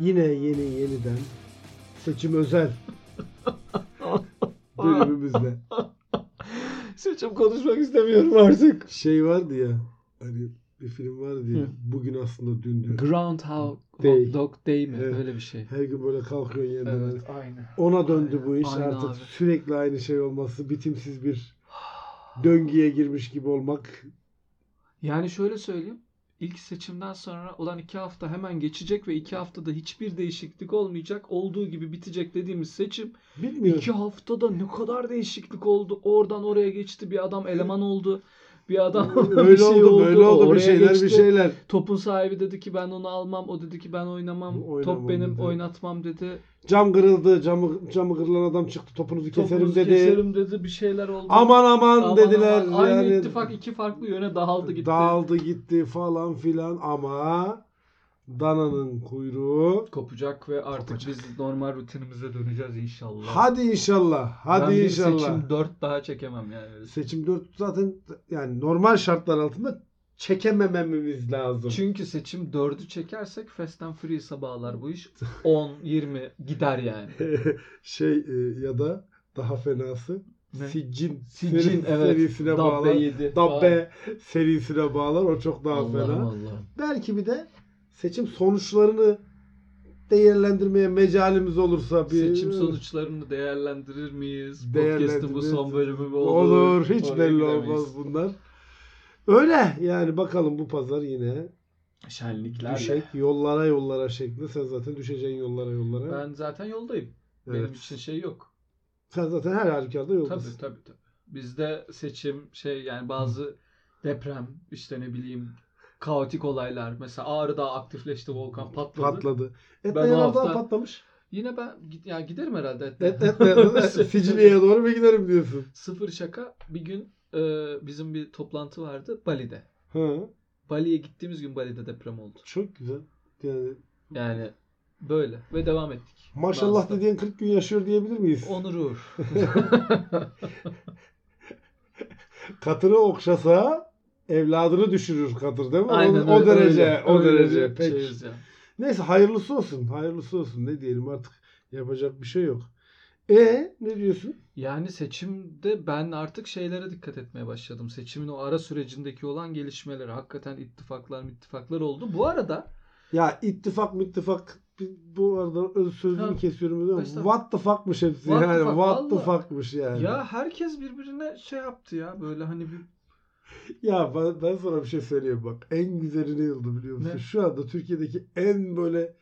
Yine yeni yeniden seçim özel bölümümüzde. Seçim konuşmak istemiyorum artık. Şey vardı ya hani bir film vardı ya Hı. bugün aslında dündü. Groundhog Day. Dog Day mi? Evet. Öyle bir şey. Her gün böyle kalkıyorsun yeniden. Evet, aynen. Ona döndü Aynen, bu iş aynen artık abi. sürekli aynı şey olması bitimsiz bir döngüye girmiş gibi olmak Yani şöyle söyleyeyim. İlk seçimden sonra olan iki hafta hemen geçecek ve iki haftada hiçbir değişiklik olmayacak. Olduğu gibi bitecek dediğimiz seçim bilmiyorum. iki haftada ne kadar değişiklik oldu. Oradan oraya geçti. Bir adam eleman oldu. Bir adam bir öyle şey oldu, böyle oldu bir şeyler geçti. bir şeyler. Topun sahibi dedi ki ben onu almam. O dedi ki ben oynamam. Oynamam Top benim dedi. oynatmam dedi. Cam kırıldı, camı camı kırılan adam çıktı, topunuzu keserim Topunuzu dedi. keserim dedi. Bir şeyler oldu. Aman aman, Aman dediler. aman. Aynı yani ittifak iki farklı yöne dağıldı gitti. Dağıldı gitti falan filan ama dananın kuyruğu kopacak ve artık Kopacak. biz normal rutinimize döneceğiz inşallah. hadi inşallah hadi ben inşallah. seçim 4 daha çekemem yani. Seçim 4 zaten yani normal şartlar altında çekemememiz lazım. Çünkü seçim 4'ü çekersek Fast and Furious'a bağlar bu iş. 10, 20 gider yani. şey e, ya da daha fenası Ne? Siccin, Siccin seri- evet. serisine Dabbe bağlar. 7. Dabbe serisine bağlar. O çok daha Allah'ım fena. Allah'ım. Belki bir de seçim sonuçlarını değerlendirmeye mecalimiz olursa bir Seçim sonuçlarını değerlendirir miyiz? Podcast'ın bu son bölümü mü olur. olur? Hiç Oraya belli olmaz bunlar. Öyle yani bakalım bu pazar yine Şenliklerle. düşek yollara yollara şeklinde. Sen zaten düşeceğin yollara yollara. Ben zaten yoldayım. Benim Evet. için şey yok. Sen zaten her halükarda yoldasın. Tabii tabii tabii. Bizde seçim şey yani bazı deprem işte ne bileyim kaotik olaylar. Mesela Ağrı'da aktifleşti volkan patladı. Patladı. Et Ben ben o yanardan hafta- patlamış. Yine ben git- ya giderim herhalde. Et et et. Sicilya'ya doğru mu giderim diyorsun? Sıfır şaka. Bir gün e, bizim bir toplantı vardı Bali'de. Ha, Bali'ye gittiğimiz gün Bali'de deprem oldu. çok güzel. Yani Yani böyle ve devam ettik. maşallah Bazı- dediğin 40 gün yaşıyor diyebilir miyiz? Onur Uğur. Katırı okşasa evladını düşürür katır değil mi? Aynen o, o öyle, derece, öyle, o öyle derece. şeyiz ya. Neyse hayırlısı olsun. Hayırlısı olsun. Ne diyelim artık yapacak bir şey yok. E ne diyorsun? Yani seçimde ben artık şeylere dikkat etmeye başladım. Seçimin o ara sürecindeki olan gelişmeleri. Hakikaten ittifaklar ittifaklar oldu. Bu arada Ya ittifak mittifak bi- bu arada öz sözünü Ha, kesiyorum ama what the fuck'mış hepsi What the yani. fuck, what the fuck'mış yani. ya herkes birbirine şey yaptı ya böyle hani bir Ya ben, ben sana bir şey söyleyeyim bak. En güzeli ne oldu biliyor musun? Ne? Şu anda Türkiye'deki en böyle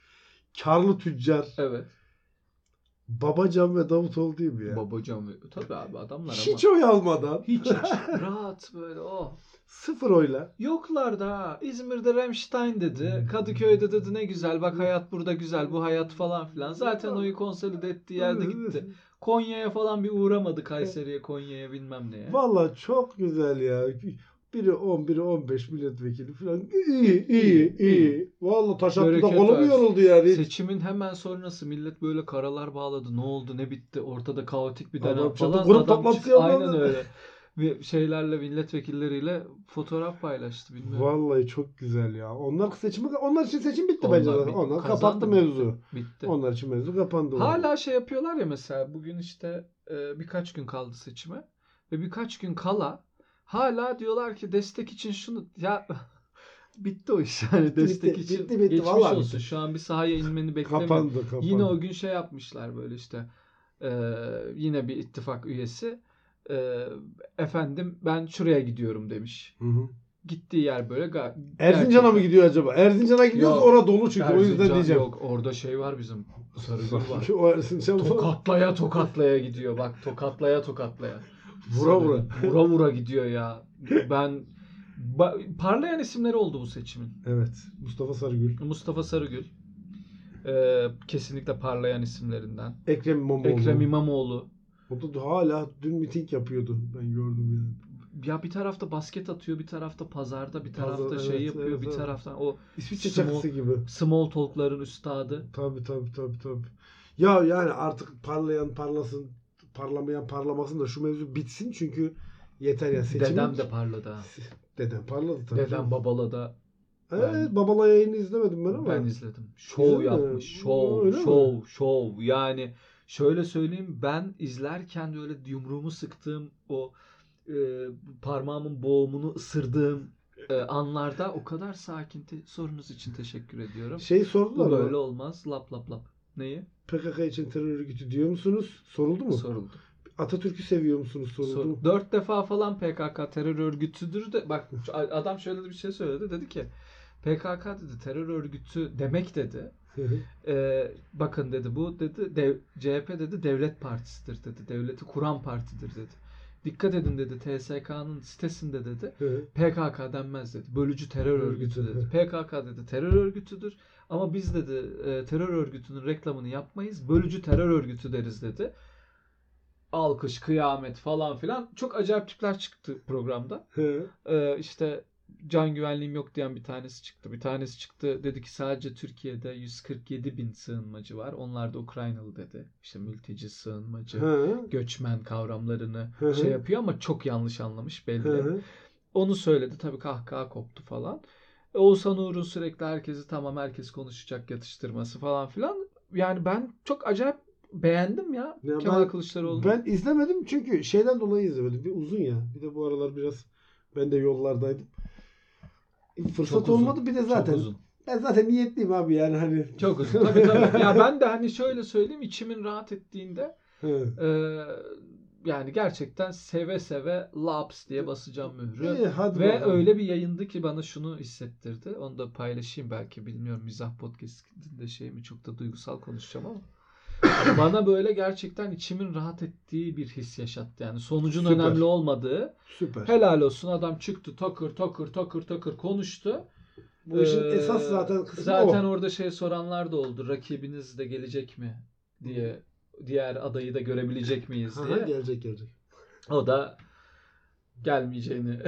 karlı tüccar evet. Babacan ve Davutoğlu değil mi ya? Babacan ve tabii abi adamlar Hiç ama oy almadan hiç hiç rahat böyle oh. sıfır oyla Yoklar da İzmir'de Rammstein dedi. Kadıköy'de dedi ne güzel bak hayat burada güzel bu hayat falan filan. Zaten oyu konsolide ettiği yerde gitti. Konya'ya falan bir uğramadı Kayseri'ye Konya'ya bilmem neye. Valla çok güzel ya. Biri 10, biri 15 milletvekili falan. İyi, iyi, iyi. Valla taş attı da kolum yoruldu yani. Seçimin hemen sonrası millet böyle karalar bağladı. Ne oldu ne bitti ortada kaotik bir dönem falan. grup Adam toplantısı. Aynen öyle. Bir şeylerle milletvekilleriyle fotoğraf paylaştı bilmiyorum. Vallahi çok güzel ya. Onlar seçimi onlar için seçim bitti Onlar bence zaten. bit- Onlar kapattı mevzu. Bitti. Onlar için mevzu kapandı. Hala şey yapıyorlar ya mesela bugün işte e, birkaç gün kaldı seçime ve birkaç gün kala hala diyorlar ki destek için şunu ya bitti o iş yani destek bitti, için bitti, bitti. geçmiş Vallahi olsun. bitti. Şu an bir sahaya inmeni beklemiyorum. kapandı, kapandı. Yine o gün şey yapmışlar böyle işte e, yine bir ittifak üyesi e, efendim ben şuraya gidiyorum demiş. Hı hı. Gittiği yer böyle ga- Erzincan'a mı gidiyor acaba? Erzincan'a gidiyorsa orada dolu çünkü o yüzden Erzincan diyeceğim. Yok orada şey var bizim Sarıgül var. o Erzincan. Tokatlaya tokatlaya gidiyor bak tokatlaya tokatlaya. Vura vura. Vura vura gidiyor ya. Ben ba- parlayan isimleri oldu bu seçimin. Evet. Mustafa Sarıgül. Mustafa Sarıgül. Ee, kesinlikle parlayan isimlerinden. Ekrem İmamoğlu. Ekrem İmamoğlu. O da hala dün miting yapıyordu. Ben gördüm yani. Ya bir tarafta basket atıyor, bir tarafta pazarda, bir tarafta Pazar, şey evet, yapıyor, evet, bir evet. taraftan o İsviçre Small- gibi. small talk'ların üstadı. Tabii tabii tabii tabii. Ya yani artık parlayan parlasın, parlamayan parlamasın da şu mevzu bitsin çünkü yeter ya. Seçimin... Dedem de parladı ha. Dedem parladı tabii. Dedem canım. babala da Evet, Babala yayını izlemedim ben ama. Ben izledim. Şov yapmış. Şov, şov, şov. Yani şöyle söyleyeyim ben izlerken öyle yumruğumu sıktığım o e, parmağımın boğumunu ısırdığım e, anlarda o kadar sakin. Te- sorunuz için teşekkür ediyorum. Şey sordular Bu böyle olmaz. Lap lap lap. Neyi? PKK için terör örgütü diyor musunuz? Soruldu mu? Soruldu. Atatürk'ü seviyor musunuz? Soruldu Sor-? Dört defa falan PKK terör örgütüdür de bak adam şöyle bir şey söyledi dedi ki PKK dedi terör örgütü demek dedi. Ee, bakın dedi bu dedi dev, CHP dedi devlet partisidir dedi. Devleti kuran partidir dedi. Dikkat edin dedi TSK'nın sitesinde dedi. PKK denmez dedi. Bölücü terör örgütü dedi. PKK dedi terör örgütüdür. Ama biz dedi e, terör örgütünün reklamını yapmayız. Bölücü terör örgütü deriz dedi. Alkış, kıyamet falan filan. Çok acayip tipler çıktı programda. Ee, işte can güvenliğim yok diyen bir tanesi çıktı. Bir tanesi çıktı dedi ki sadece Türkiye'de 147 bin sığınmacı var. Onlar da Ukraynalı dedi. İşte mülteci, sığınmacı, göçmen kavramlarını Hı hı. şey yapıyor ama çok yanlış anlamış belli. Onu söyledi tabii kahkaha koptu falan. Oğuzhan Uğur'un sürekli herkesi tamam herkes konuşacak yatıştırması falan filan. Yani ben çok acayip beğendim ya, Ya Kemal ben- Kılıçdaroğlu. Ben izlemedim çünkü şeyden dolayı izlemedim. Bir uzun ya. Bir de bu aralar biraz ben de yollardaydım. Fırsat Çok uzun, olmadı bir de zaten. Çok uzun. Ben zaten niyetliyim abi yani hani. Çok uzun. Tabii tabii. Ya ben de hani şöyle söyleyeyim içimin rahat ettiğinde e, yani gerçekten seve seve laps diye basacağım mührü. İyi, hadi Ve bakalım. öyle bir yayındı ki bana şunu hissettirdi. Onu da paylaşayım belki bilmiyorum mizah podcast'inde şey mi çok da duygusal konuşacağım ama. bana böyle gerçekten içimin rahat ettiği bir his yaşattı. Yani sonucun Süper. önemli olmadığı. Süper. Helal olsun adam çıktı takır takır takır takır konuştu. Bu işin Ee, esas zaten kısmı Zaten o. orada şey soranlar da oldu. Rakibiniz de gelecek mi diye diğer adayı da görebilecek miyiz Aha, diye. gelecek gelecek. O da gelmeyeceğini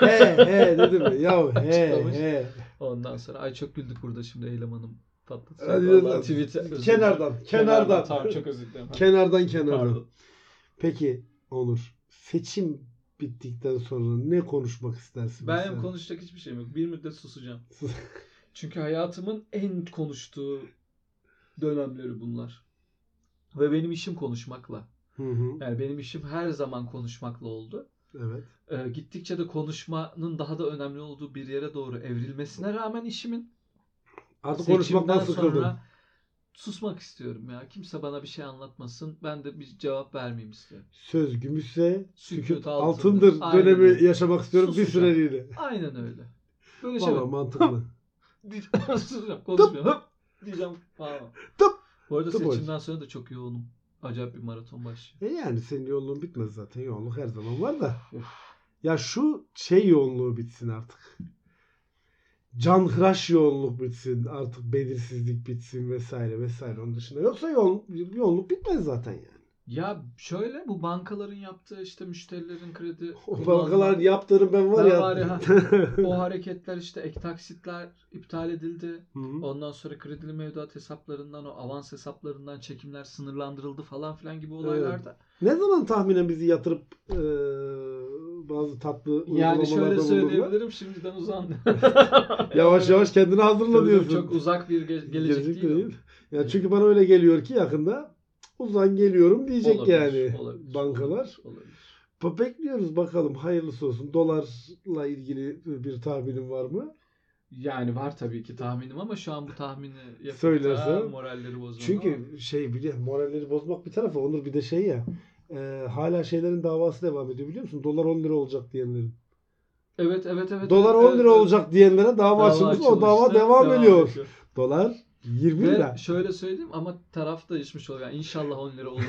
he he dedi mi? Ya he he. ondan sonra ay çok güldük burada şimdi Eylem Hanım Hadi tweet'e özür Kenardan, dilerim. kenardan. Tamam çok özür dilerim. Kenardan kenardan. Pardon. Peki Onur seçim bittikten sonra ne konuşmak istersin? Benim mesela? konuşacak hiçbir şeyim yok. Bir müddet susacağım. Çünkü hayatımın en konuştuğu dönemleri bunlar. Ve benim işim konuşmakla. Hı hı. Yani benim işim her zaman konuşmakla oldu. Evet. Ee, gittikçe de konuşmanın daha da önemli olduğu bir yere doğru evrilmesine rağmen işimin Artık konuşmaktan sıkıldım. sonra susmak istiyorum ya. Kimse bana bir şey anlatmasın. Ben de bir cevap vermeyeyim istiyorum. Söz gümüşse sükut altındır. altındır Aynen dönemi öyle. yaşamak istiyorum bir Susacağım. süreliğine. Aynen öyle. Böyle şey Valla mantıklı. Susacağım, konuşmuyorum. Diyeceğim falan. Tıp. Bu arada Tıp seçimden sonra da çok yoğunum. Acayip bir maraton başlıyor. E yani senin yoğunluğun bitmez zaten. Yoğunluk her zaman var da. Ya şu şey yoğunluğu bitsin artık. Canhıraş yoğunluk bitsin. Artık belirsizlik bitsin vesaire vesaire. Onun dışında. Yoksa yoğun, yoğunluk bitmez zaten yani. Ya şöyle bu bankaların yaptığı işte müşterilerin kredi O bankalar yaptığını ben var Ben ya. var ya, o hareketler işte ek taksitler iptal edildi. Hı hı. Ondan sonra kredili mevduat hesaplarından o avans hesaplarından çekimler sınırlandırıldı falan filan gibi olaylarda. ne zaman tahminen bizi yatırıp e, bazı tatlı Yani şöyle söyleyebilirim şimdiden uzandı. Yavaş yavaş kendini hazırla diyorsun. Çok uzak bir ge- gelecek, Gelecek değil. değil. Ya çünkü bana öyle geliyor ki yakında uzan geliyorum diyecek Olabilir, yani olabilir, bankalar. Olabilir. Bekliyoruz bakalım hayırlısı olsun. Dolarla ilgili bir tahminin var mı? Yani var tabii ki tahminim ama şu an bu tahmini yapıp Söylerse- da moralleri bozmam. Çünkü şey biliyor moralleri bozmak bir tarafa Onur bir de şey ya e, hala şeylerin davası devam ediyor biliyor musun? Dolar 10 lira olacak diyenlerin. Evet evet evet. Dolar evet, 10 evet, lira evet. olacak diyenlere dava, açılmış. O dava açılmıştı, devam, ediyor. ediyor. Dolar 20 Ve lira. şöyle söyleyeyim ama taraf da içmiş oluyor. Yani inşallah 10 lira olur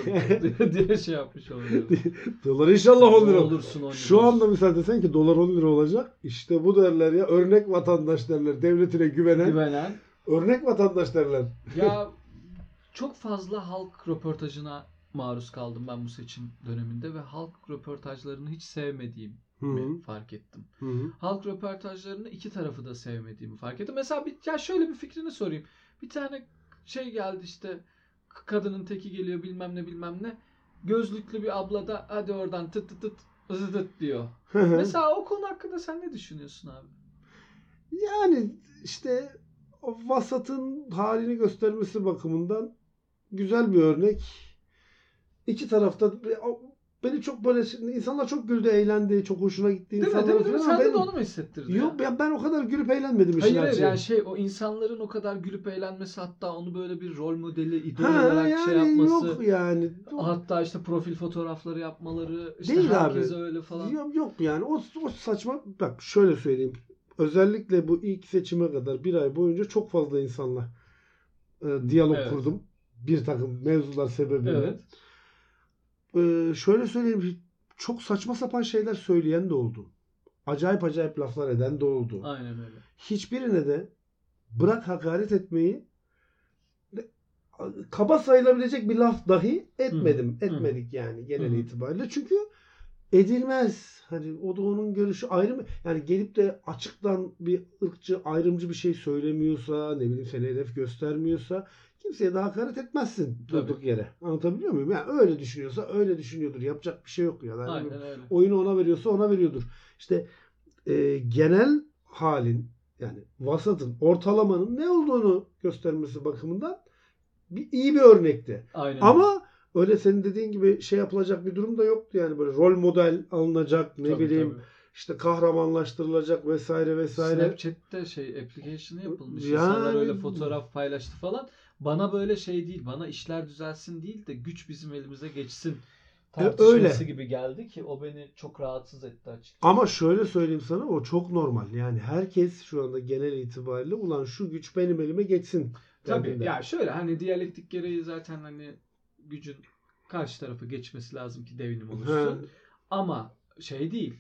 diye, şey yapmış oluyor. Dolar inşallah 10 Ne lira. olursun 10 lira. Şu anda misal desen ki dolar 10 lira olacak. İşte bu derler ya örnek vatandaş derler. Devletine güvenen güvenen örnek vatandaş derler. ya çok fazla halk röportajına maruz kaldım ben bu seçim döneminde ve halk röportajlarını hiç hı. fark ettim. Hı hı. Halk röportajlarını iki tarafı da sevmediğimi fark ettim. Mesela bir, ya şöyle bir fikrini sorayım. Bir tane şey geldi işte kadının teki geliyor bilmem ne bilmem ne. Gözlüklü bir abla da hadi oradan tıt tıt tıt tıt tıt diyor. Mesela o konu hakkında sen ne düşünüyorsun abi? Yani işte o vasatın halini göstermesi bakımından güzel bir örnek. İki tarafta beni çok böyle insanlar çok güldü, eğlendi, çok hoşuna gitti Değil mi? Değil mi? Değil mi? Sen de, onu mu hissettirdin? Yok ya? ben, o kadar gülüp eğlenmedim işin Hayır hayır yani şey o insanların o kadar gülüp eğlenmesi hatta onu böyle bir rol modeli idol Ha, olarak yani şey yapması yok yani. hatta işte profil fotoğrafları yapmaları işte Değil herkese abi. öyle falan. Yok, yok yani o, o saçma bak şöyle söyleyeyim. Özellikle bu ilk seçime kadar bir ay boyunca çok fazla insanla e, diyalog Evet. kurdum. Bir takım mevzular sebebiyle. Evet. E, şöyle söyleyeyim çok saçma sapan şeyler söyleyen de oldu. Acayip acayip laflar eden de oldu. Aynen öyle. Hiçbirine de bırak hakaret etmeyi kaba sayılabilecek bir laf dahi etmedim. Hı hı. Etmedik yani genel Hı hı. itibariyle. Çünkü edilmez. Hani o da onun görüşü ayrı mı? Yani gelip de açıktan bir ırkçı, ayrımcı bir şey söylemiyorsa, ne bileyim seni hedef göstermiyorsa kimseye de hakaret etmezsin Tabii. durduk yere. Anlatabiliyor muyum? Yani öyle düşünüyorsa öyle düşünüyordur. Yapacak bir şey yok ya. Yani Aynen öyle. oyunu ona veriyorsa ona veriyordur. İşte e, genel halin yani vasatın, ortalamanın ne olduğunu göstermesi bakımından bir iyi bir örnekti. Aynen. Ama öyle senin dediğin gibi şey yapılacak bir durum da yoktu yani böyle rol model alınacak ne Tabii, bileyim tabii. İşte kahramanlaştırılacak vesaire vesaire. Snapchat'te şey application'ı yapılmış. Yani- İnsanlar öyle fotoğraf paylaştı falan. Bana böyle şey değil. Bana işler düzelsin değil de güç bizim elimize geçsin tartışması öyle. gibi geldi ki o beni çok rahatsız etti açıkçası. Ama şöyle söyleyeyim sana o çok normal. Yani herkes şu anda genel itibariyle ulan şu güç benim elime geçsin. Tabii ya şöyle hani diyalektik gereği zaten hani gücün karşı tarafı geçmesi lazım ki devinim oluşsun. Ama şey değil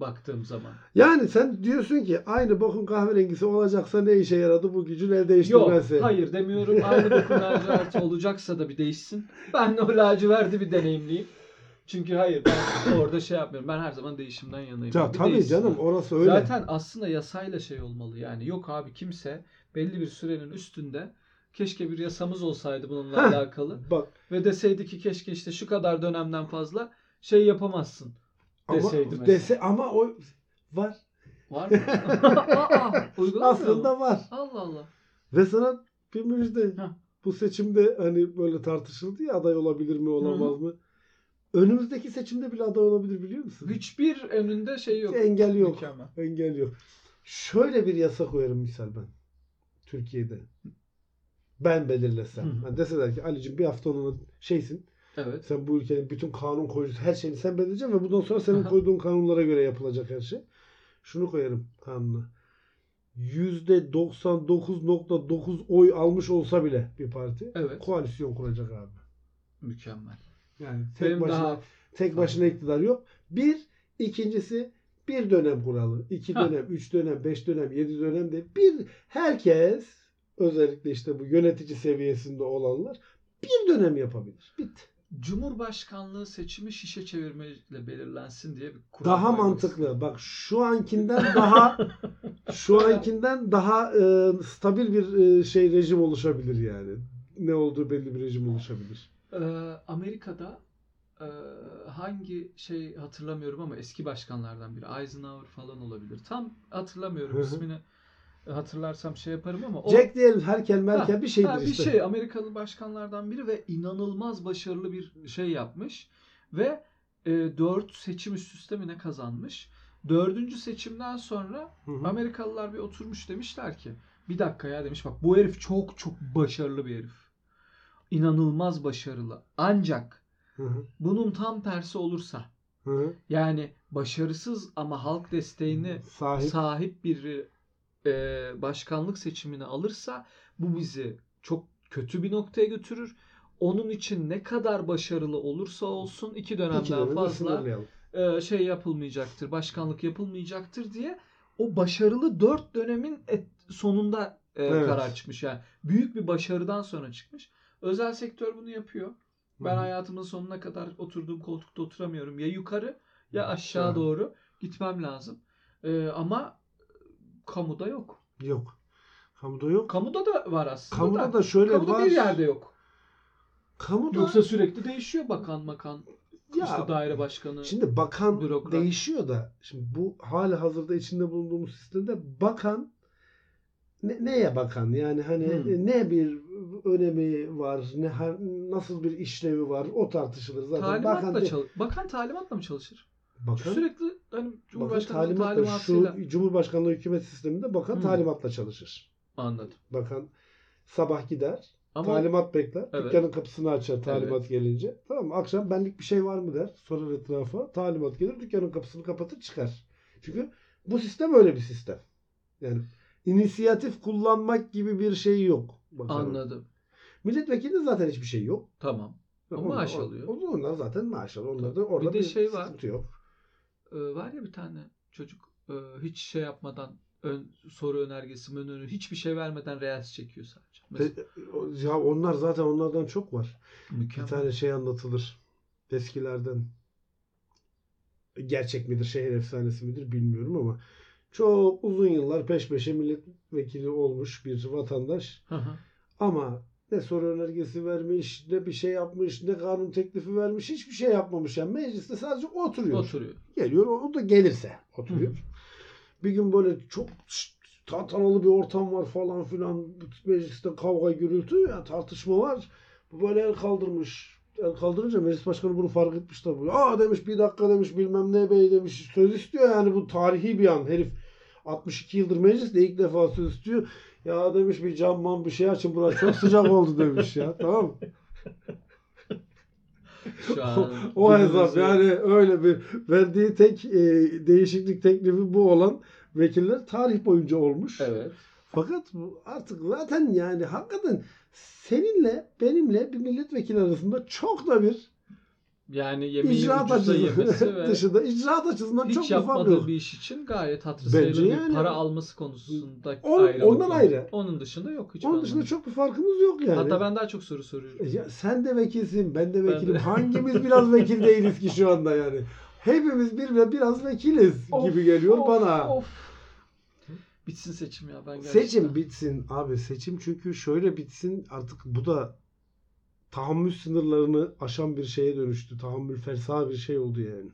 baktığım zaman. Yani sen diyorsun ki aynı bokun kahverengisi olacaksa ne işe yaradı bu gücün el Yok değiştirmesi? hayır demiyorum. Aynı dokun laciverti olacaksa da bir değişsin. Ben de o laciverti bir deneyimleyeyim. Çünkü hayır ben orada şey yapmıyorum. Ben her zaman değişimden yanayım. Ya Bir tabii değişsin. canım orası öyle. Zaten aslında yasayla şey olmalı yani. Yok abi kimse belli bir sürenin üstünde keşke bir yasamız olsaydı bununla Heh. alakalı. Bak Ve deseydi ki keşke işte şu kadar dönemden fazla şey yapamazsın. Ama Deseydi mesela. dese ama o var. Var mı? Aa, Aslında mu? var. Allah Allah. Ve sana bir müjde. Heh. Bu seçimde hani böyle tartışıldı ya aday olabilir mi olamaz mı? Önümüzdeki seçimde bile aday olabilir biliyor musun? Hiçbir önünde şey yok. Engel yok. Mükemmel. Engel yok. Şöyle bir yasa koyarım misal ben. Türkiye'de. Ben belirlesem. Hı hı. Hani deseler ki Ali'cim bir hafta onunla şeysin. Evet. Sen bu ülkenin bütün kanun koyucusu her şeyini sen belirleyeceksin ve bundan sonra senin koyduğun kanunlara göre yapılacak her şey. Şunu koyarım kanuna. %99.9 oy almış olsa bile bir parti Evet. koalisyon kuracak abi. Mükemmel. Yani tek Benim başına daha tek başına iktidar yok. Bir, ikincisi bir dönem kuralı. iki Ha. dönem, üç dönem, beş dönem, yedi dönem de bir herkes özellikle işte bu yönetici seviyesinde olanlar bir dönem yapabilir. Bitti. Cumhurbaşkanlığı seçimi şişe çevirmeyle belirlensin diye bir kural Daha koymak mantıklı. Bak şu ankinden daha şu ankinden daha e, stabil bir e, şey rejim oluşabilir yani. Ne olduğu belli bir rejim oluşabilir. Ee, Amerika'da e, hangi şey hatırlamıyorum ama eski başkanlardan biri Eisenhower falan olabilir. Tam hatırlamıyorum ismini. Hatırlarsam şey yaparım ama o Jack diyelim Herkel Merkel Ha, bir şeydir ha, bir işte. şey Amerikalı başkanlardan biri ve inanılmaz başarılı bir şey yapmış ve e, 4 seçim üst üste mi ne kazanmış. Dördüncü seçimden sonra Hı hı. Amerikalılar bir oturmuş demişler ki bir dakika ya demiş bak bu herif çok çok başarılı bir herif. İnanılmaz başarılı. Ancak Hı hı. bunun tam tersi olursa Hı hı. yani başarısız ama halk desteğini Sahip. sahip bir e, başkanlık seçimini alırsa bu bizi çok kötü bir noktaya götürür. Onun için ne kadar başarılı olursa olsun iki dönemden İki fazla e, şey yapılmayacaktır, başkanlık yapılmayacaktır diye o başarılı dört dönemin et- sonunda e, Evet. karar çıkmış. Yani büyük bir başarıdan sonra çıkmış. Özel sektör bunu yapıyor. Ben hayatımın sonuna kadar oturduğum koltukta oturamıyorum. Ya yukarı ya aşağı doğru gitmem lazım. Ee, ama kamuda yok. Yok. Kamuda yok. Kamuda da var aslında. Kamuda da, da şöyle kamuda var. bir yerde yok. Kamuda Yoksa sürekli değişiyor bakan makan. Ya, işte daire başkanı. Şimdi bakan Bürokrat. değişiyor da şimdi bu hali hazırda içinde bulunduğumuz sistemde bakan ne- neye bakan? Yani hani Hmm. ne bir önemi var, ne nasıl bir işlevi var o tartışılır zaten. Talimatla bakan, çal bakan talimatla mı çalışır? Bakan, Sürekli hani bakan Cumhurbaşkanı'nın talimatla şu Cumhurbaşkanlığı hükümet sisteminde bakan Hmm. talimatla çalışır. Anladım. Bakan sabah gider, Ama talimat bekler, Evet. dükkanın kapısını açar talimat gelince. Tamam mı? Akşam benlik bir şey var mı der, sorar etrafa, talimat gelir, dükkanın kapısını kapatır çıkar. Çünkü bu sistem öyle bir sistem. Yani inisiyatif kullanmak gibi bir şey yok. bakanın. anladım. Milletvekilinin zaten hiçbir şey yok. Tamam. Onlar- maaş alıyor. Onlar zaten maaş alıyor. Onlar da orada Bir de şey var. sıkıntı yok. Ee, var ya bir tane çocuk e, hiç şey yapmadan ön, soru önergesi, menü hiçbir şey vermeden reels çekiyor sadece. Mesela, E, Ya onlar zaten onlardan çok var. Bir mükemmel. tane şey anlatılır. Eskilerden. Gerçek midir, şehir efsanesi midir bilmiyorum ama çok uzun yıllar peş peşe milletvekili olmuş bir vatandaş. Hı hı. Ama ne soru önergesi vermiş, ne bir şey yapmış, ne kanun teklifi vermiş, hiçbir şey yapmamış. Yani mecliste sadece oturuyor. Oturuyor. Geliyor, o da gelirse oturuyor. Bir gün böyle çok tantanalı bir ortam var falan filan. Mecliste kavga, gürültü, yani tartışma var. Bu böyle el kaldırmış. El kaldırınca meclis başkanı bunu fark etmiş tabii. Aa demiş bir dakika demiş bilmem ne bey demiş. Söz istiyor yani bu tarihi bir an. Herif 62 yıldır mecliste ilk defa söz istiyor. Ya demiş bir camman bir şey açın burası çok sıcak oldu demiş ya. Tamam mı? Şu an o hesap günümüzü- yani öyle bir verdiği tek e, değişiklik teklifi bu olan vekiller tarih boyunca olmuş. Evet. Fakat artık zaten yani hakikaten seninle benimle bir milletvekili arasında çok da bir Yani yemeği icraat ucuza yemesi ve dışında icraat açısından çok hiç fark yapmadığı bir iş için gayet hatırı sayılır bir yani- para alması konusunda O- ayrı. ondan ama ayrı. Onun dışında yok hiç. Onun dışında çok bir farkımız yok yani. Hatta ben daha çok soru soruyorum. E Ya sen de vekilsin, ben de Ben vekilim. de. Hangimiz biraz vekil değiliz ki şu anda yani? Hepimiz bir biraz vekiliz Of, gibi geliyor of, bana. of. Bitsin seçim ya ben gerçekten. Seçim bitsin abi seçim çünkü şöyle bitsin artık bu da tahammül sınırlarını aşan bir şeye dönüştü. Tahammül fersa bir şey oldu yani.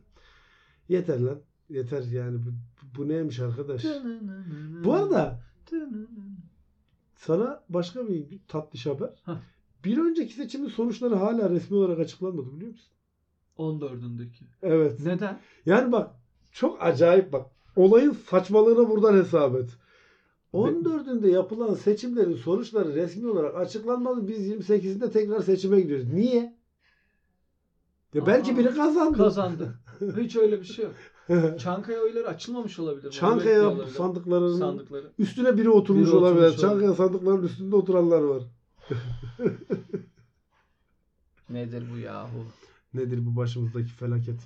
Yeter lan. Yeter yani. Bu, bu neymiş arkadaş? Bu arada sana başka bir tatlış haber. Bir önceki seçimin sonuçları hala resmi olarak açıklanmadı biliyor musun? 14'ündeki. Evet. Neden? Yani bak çok acayip bak. Olayın saçmalığını buradan hesap et. 14'ünde yapılan seçimlerin sonuçları resmi olarak açıklanmadı. Biz 28'inde tekrar seçime gidiyoruz. Niye? Ya belki Aa, biri kazandı. Kazandı. Hiç öyle bir şey yok. Çankaya oyları açılmamış olabilir. Çankaya olabilir. sandıklarının sandıkları. üstüne biri oturmuş Biri olabilir. oturmuş Çankaya sandıklarının üstünde oturanlar var. Nedir bu yahu? Nedir bu başımızdaki felaket?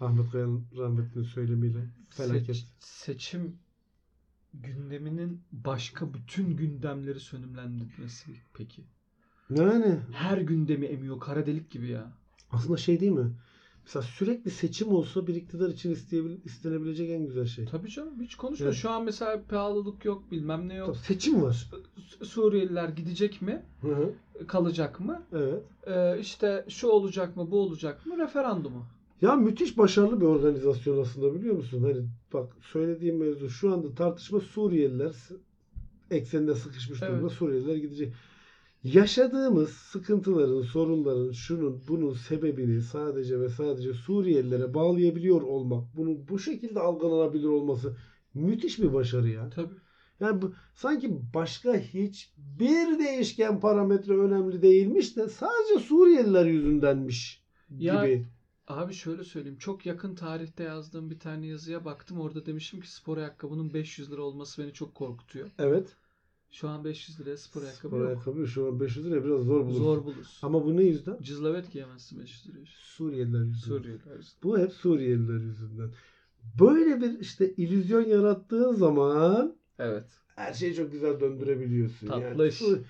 Ahmet Kaya'nın rahmetli söylemiyle. Felaket. Seç- seçim gündeminin başka bütün gündemleri sönümlendirmesi peki. Yani Her gündemi emiyor kara delik gibi ya. aslında şey değil mi? Mesela sürekli seçim olsa bir iktidar için isteyebil- istenebilecek en güzel şey. Tabii canım hiç konuşma. Evet. Şu an mesela pahalılık yok bilmem ne yok. Seçim var. Su- Suriyeliler gidecek mi? Hı hı. Kalacak mı? Evet. Ee, işte şu olacak mı bu olacak mı? Referandumu. Ya müthiş başarılı bir organizasyon aslında biliyor musun? Hani bak söylediğim mevzu şu anda tartışma Suriyeliler ekseninde sıkışmış durumda Evet. Suriyeliler gidecek. Yaşadığımız sıkıntıların, sorunların, şunun, bunun sebebini sadece ve sadece Suriyelilere bağlayabiliyor olmak, bunun bu şekilde algılanabilir olması müthiş bir başarı ya. Tabii. Yani bu, sanki başka hiçbir değişken parametre önemli değilmiş de sadece Suriyeliler yüzündenmiş Ya- gibi. Abi şöyle söyleyeyim. Çok yakın tarihte yazdığım bir tane yazıya baktım. Orada demişim ki spor ayakkabının 500 lira olması beni çok korkutuyor. Evet. Şu an 500 liraya spor ayakkabı Spor yok. ayakkabı şu an 500 lira biraz zor bulursun. Zor bulursun. Ama bu ne yüzden? Cızlavet giyemezsin 500 liraya. Suriyeliler yüzünden. Suriyeliler. Bu hep Suriyeliler yüzünden. Böyle bir işte illüzyon yarattığın zaman Evet. her şeyi çok güzel döndürebiliyorsun. Tatlı iş. Su-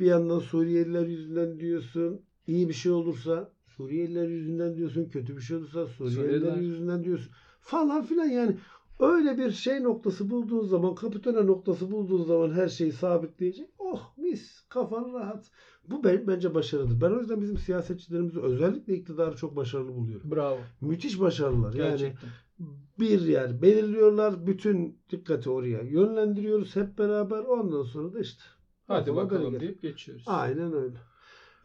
bir yandan Suriyeliler yüzünden diyorsun. iyi bir şey olursa Suriyeliler yüzünden diyorsun. Kötü bir şey olursa Suriyeliler Suriyeliler. yüzünden diyorsun. Falan filan yani. Öyle bir şey noktası bulduğun zaman, kapitone noktası bulduğun zaman her şeyi sabitleyecek. Oh mis, kafan rahat. Bu ben, bence başarıdır. Ben o yüzden bizim siyasetçilerimizi özellikle iktidarı çok başarılı buluyorum. Bravo. Müthiş başarılılar. Yani Gerçekten. bir yer belirliyorlar. Bütün dikkati oraya yönlendiriyoruz hep beraber. Ondan sonra da işte. Hadi bakalım deyip geçiyoruz. Aynen öyle.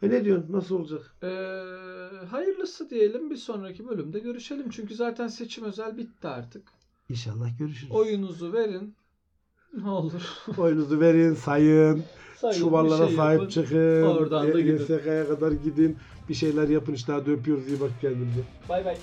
E ne diyorsun? Nasıl olacak? Ee, hayırlısı diyelim bir sonraki bölümde görüşelim. Çünkü zaten seçim özel bitti artık. İnşallah görüşürüz. Oyunuzu verin. Ne olur. Oyunuzu verin, sayın. Sayın, Çuvallara şey sahip yapın. çıkın. Oradan da gidin. YSK'ya kadar gidin. Bir şeyler yapın işte. Hadi öpüyoruz. iyi bak kendinize. Bay bay.